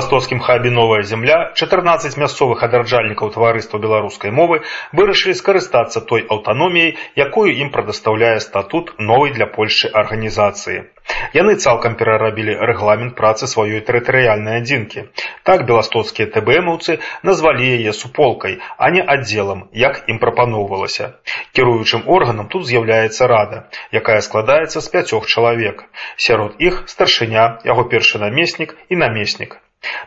У беластоцкім хабе новая земля 14 мясцовых адарджальнікаў таварыства беларускай мовы вырашылі скарыстацца той аўтаноміяй, якую ім прадастаўляе статут новай для Польшчы арганізацыі. Яны цалкам перарабілі рэгламент працы сваёй тэрытарыяльнай адзінкі. Так беластоцкія ТБМаўцы назвалі яе суполкай, а не аддзелам, як ім прапаноўвалася. Кіруючым органам тут з'яўляецца рада, якая складаецца з пяцёх чалавек. Сярод іх старшыня, яго першы намеснік і намеснік.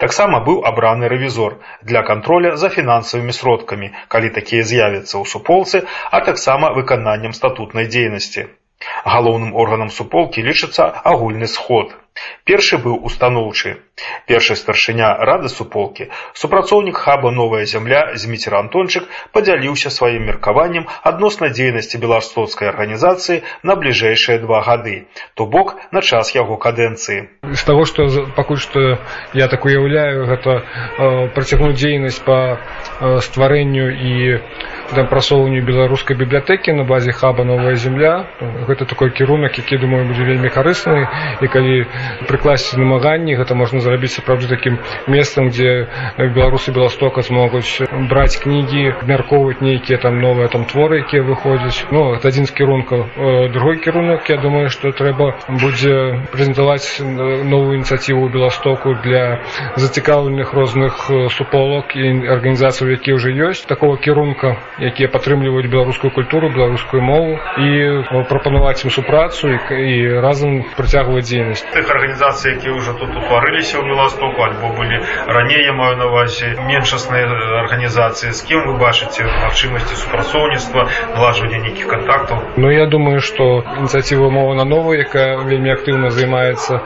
Таксама быў абраны рэвізор для кантроля за фінансавымі сродкамі, калі такія з'явяцца ў суполцы, а таксама выкананнем статутнай дзейнасці. Галоўным органам суполкі лічыцца агульны сход. Першы быў устаноўчы. Першы старшыня рады суполкі, супрацоўнік хаба новая зямля Зміцер Антончык падзяліўся сваім меркаваннем адносна дзейнасці беластоцкай арганізацыі на бліжэйшыя два гады, то бок на час яго кадэнцыі. З таго, што пакуль што я так уяўляю, гэта э, працягнуць дзейнасць па э, стварэнню і да прасоўванню беларускай бібліятэкі на базе хаба новая земля гэта такой кірунак які думаю будзе вельмі карысны і калі прыкласці намаганні. Гэта можна зрабіць сапраўды такім месцам дзе беларусы беластока змогуць браць кнігі абмяркоўваць нейкія там новыя там творы якія выходзяць. Ну это адзін з кірункаў. Другой кірунак я думаю што трэба будзе прэзентаваць новую ініцыятыву беластоку для зацікаўленых розных суполак і арганізацыяў якія ўжо ёсць. Такого кірунка якія падтрымліваюць беларускую культуру беларускую мову і прапанаваць ім супрацу і разам працягваць дзейнасць арганізацый якія ўжо тут утварыліся ў беластоку альбо былі раней я маю на увазе меншасныя арганізацыі з кім вы бачыце магчымасці супрацоўніцтва налажвання нейкіх кантактаў Ну я думаю што ініцыятыва мова на новую якая вельмі актыўна займаецца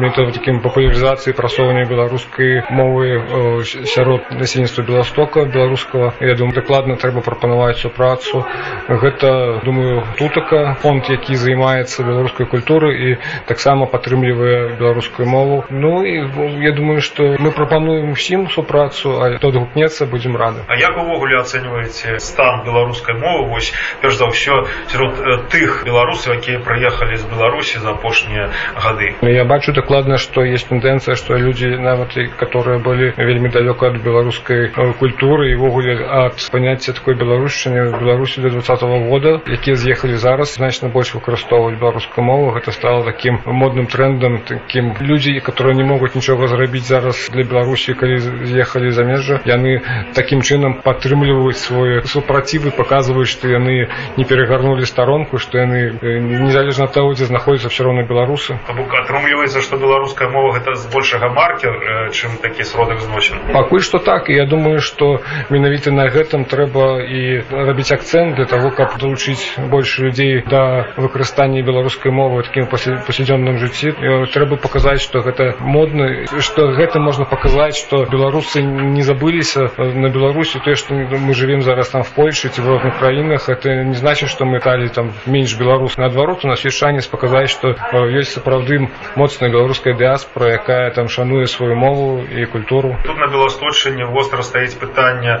методам такім папулярызацыі прасоўвання беларускай мовы сярод насельніцтва беластока беларускага я думаю дакладна трэба прапанаваць супрацу гэта думаю тутака фонд які займаецца беларускай культуры і таксама падтрымлівае беларускую мову. Ну і я думаю што мы прапануем усім супрацу а то адгукнецца будзем рады. А як увогуле ацэньваеце стан беларускай мовы? Вось перш за ўсё сярод тых беларусаў якія прыехалі з беларусі за апошнія гады. Я бачу дакладна што есть тэндэнцыя што людзі нават і которые былі вельмі далёка ад беларускай культуры і ввогуле ад паняцця такой беларушчыны беларусі до двадцатого года якія з'ехалі зараз значна больш выкарыстоўваць беларускую мову. Гэта стало таким модным трендам таким людзі которые не могуць нічога зрабіць зараз для беларусі калі з'ехалі за межжа яны таким чынам падтрымліваюць свой супрацівы показваюць што яны не перагарнули старонку што яны незалежна ад таго дзе знаходзяцца все роўна беларусы бок атрымліваецца што беларуская мова гэта збольшага маркер чым такі сродак зносін пакуль што так і я думаю што менавіта на гэтым трэба і рабіць акцэнт для того каб далучыць больш людзей да выкарыстання беларускай мовы такім паседзённым жыцці трэба паказаць што гэта модна што гэта можна паказаць што беларусы не забыліся на беларусі тое што мы живвем зараз там в польше ці в розных краінах это не значит што мы талі там менш беларус. Наадварот у нас ёсць шанец паказаць што ёсць сапраўды моцная беларуская дыаспора якая там шануе сваю мову і культуру. Тут на беласточыне востра стаіць пытанне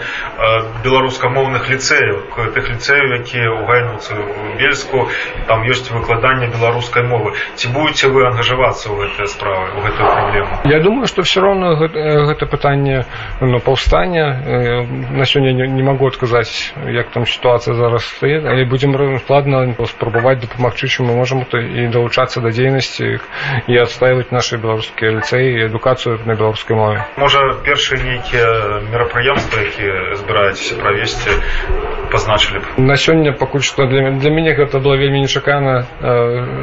беларускамоўных ліцэяў тых ліцэяў якія ў гайнуцы бельску там ёсць выкладанне беларускай мовы. Ці будете вы ангажавацца ў гэтыя справы у гэтую праблему я думаю что все роўно гэта, гэта пытанне ну, паўстання на сёння не, не могу адказаць як там сітуацыя зараз стаіць але будзем складна спрабаваць дапамагчы чым мы можам то і далучацца да дзейнасці і адстаивать наши беларускія ліцэі адукацыю на беларускай мове. Можа першыя нейкія мерапрыемствы якія збіраецеся правесці пазначылі б. На сёння пакуль што для, для мяне гэта было вельмі нечакана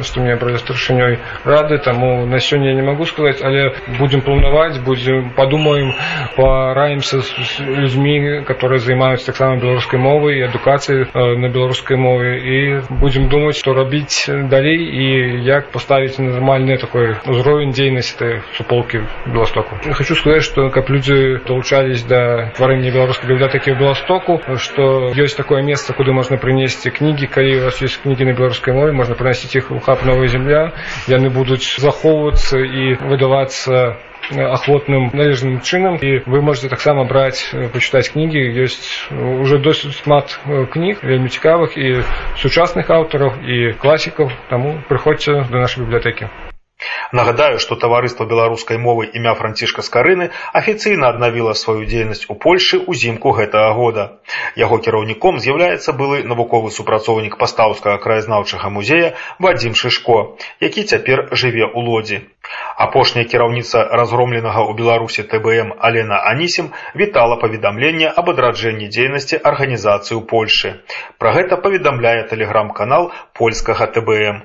што мне бралі старшынёй рады таму на сёння не магу сказаць але будзем планаваць будзем падумаем параімся з людзьмі которые займаюцца таксама беларускай мовай адукацыі на беларускай мове і будзем думаць што рабіць далей і як паставіць нармальны такой узровень дзейнасці суполкі беластоку. Хочу сказаць што каб людзі далучались да тварэння беларускай бібліятэкі ў беластоку што ёсць такое месца куды можна прынесці кнігі калі у вас ёсць кнігі на беларускай мове можна прынасіць іх у хап новая земля яны будуць захоўвацца і выдавацца ахвотным належным чынам і вы можете таксама браць пачытаць кнігі ёсць уже досыць шмат кніг вельмі цікавых і сучасных аўтараў і класікаў таму прыходзьце до нашай бібліятэкі Нагадаю, што таварыства беларускай мовы імя францішка скарыны афіцыйна аднавіла сваю дзейнасць у Польшы ўзімку гэтага года. Яго кіраўніком з'яўляецца былы навуковы супрацоўнік пастаўскага краязнаўчага музея Вадзім Шышко, які цяпер жыве ў лодзі. Апошняя кіраўніца разгромленага ў Беларусі ТБМ Алена Анісім вітала паведамленне аб адраджэнні дзейнасці арганізацыі ў Польшы. Пра гэта паведамляе тэлеграм-канал польскага ТБМ.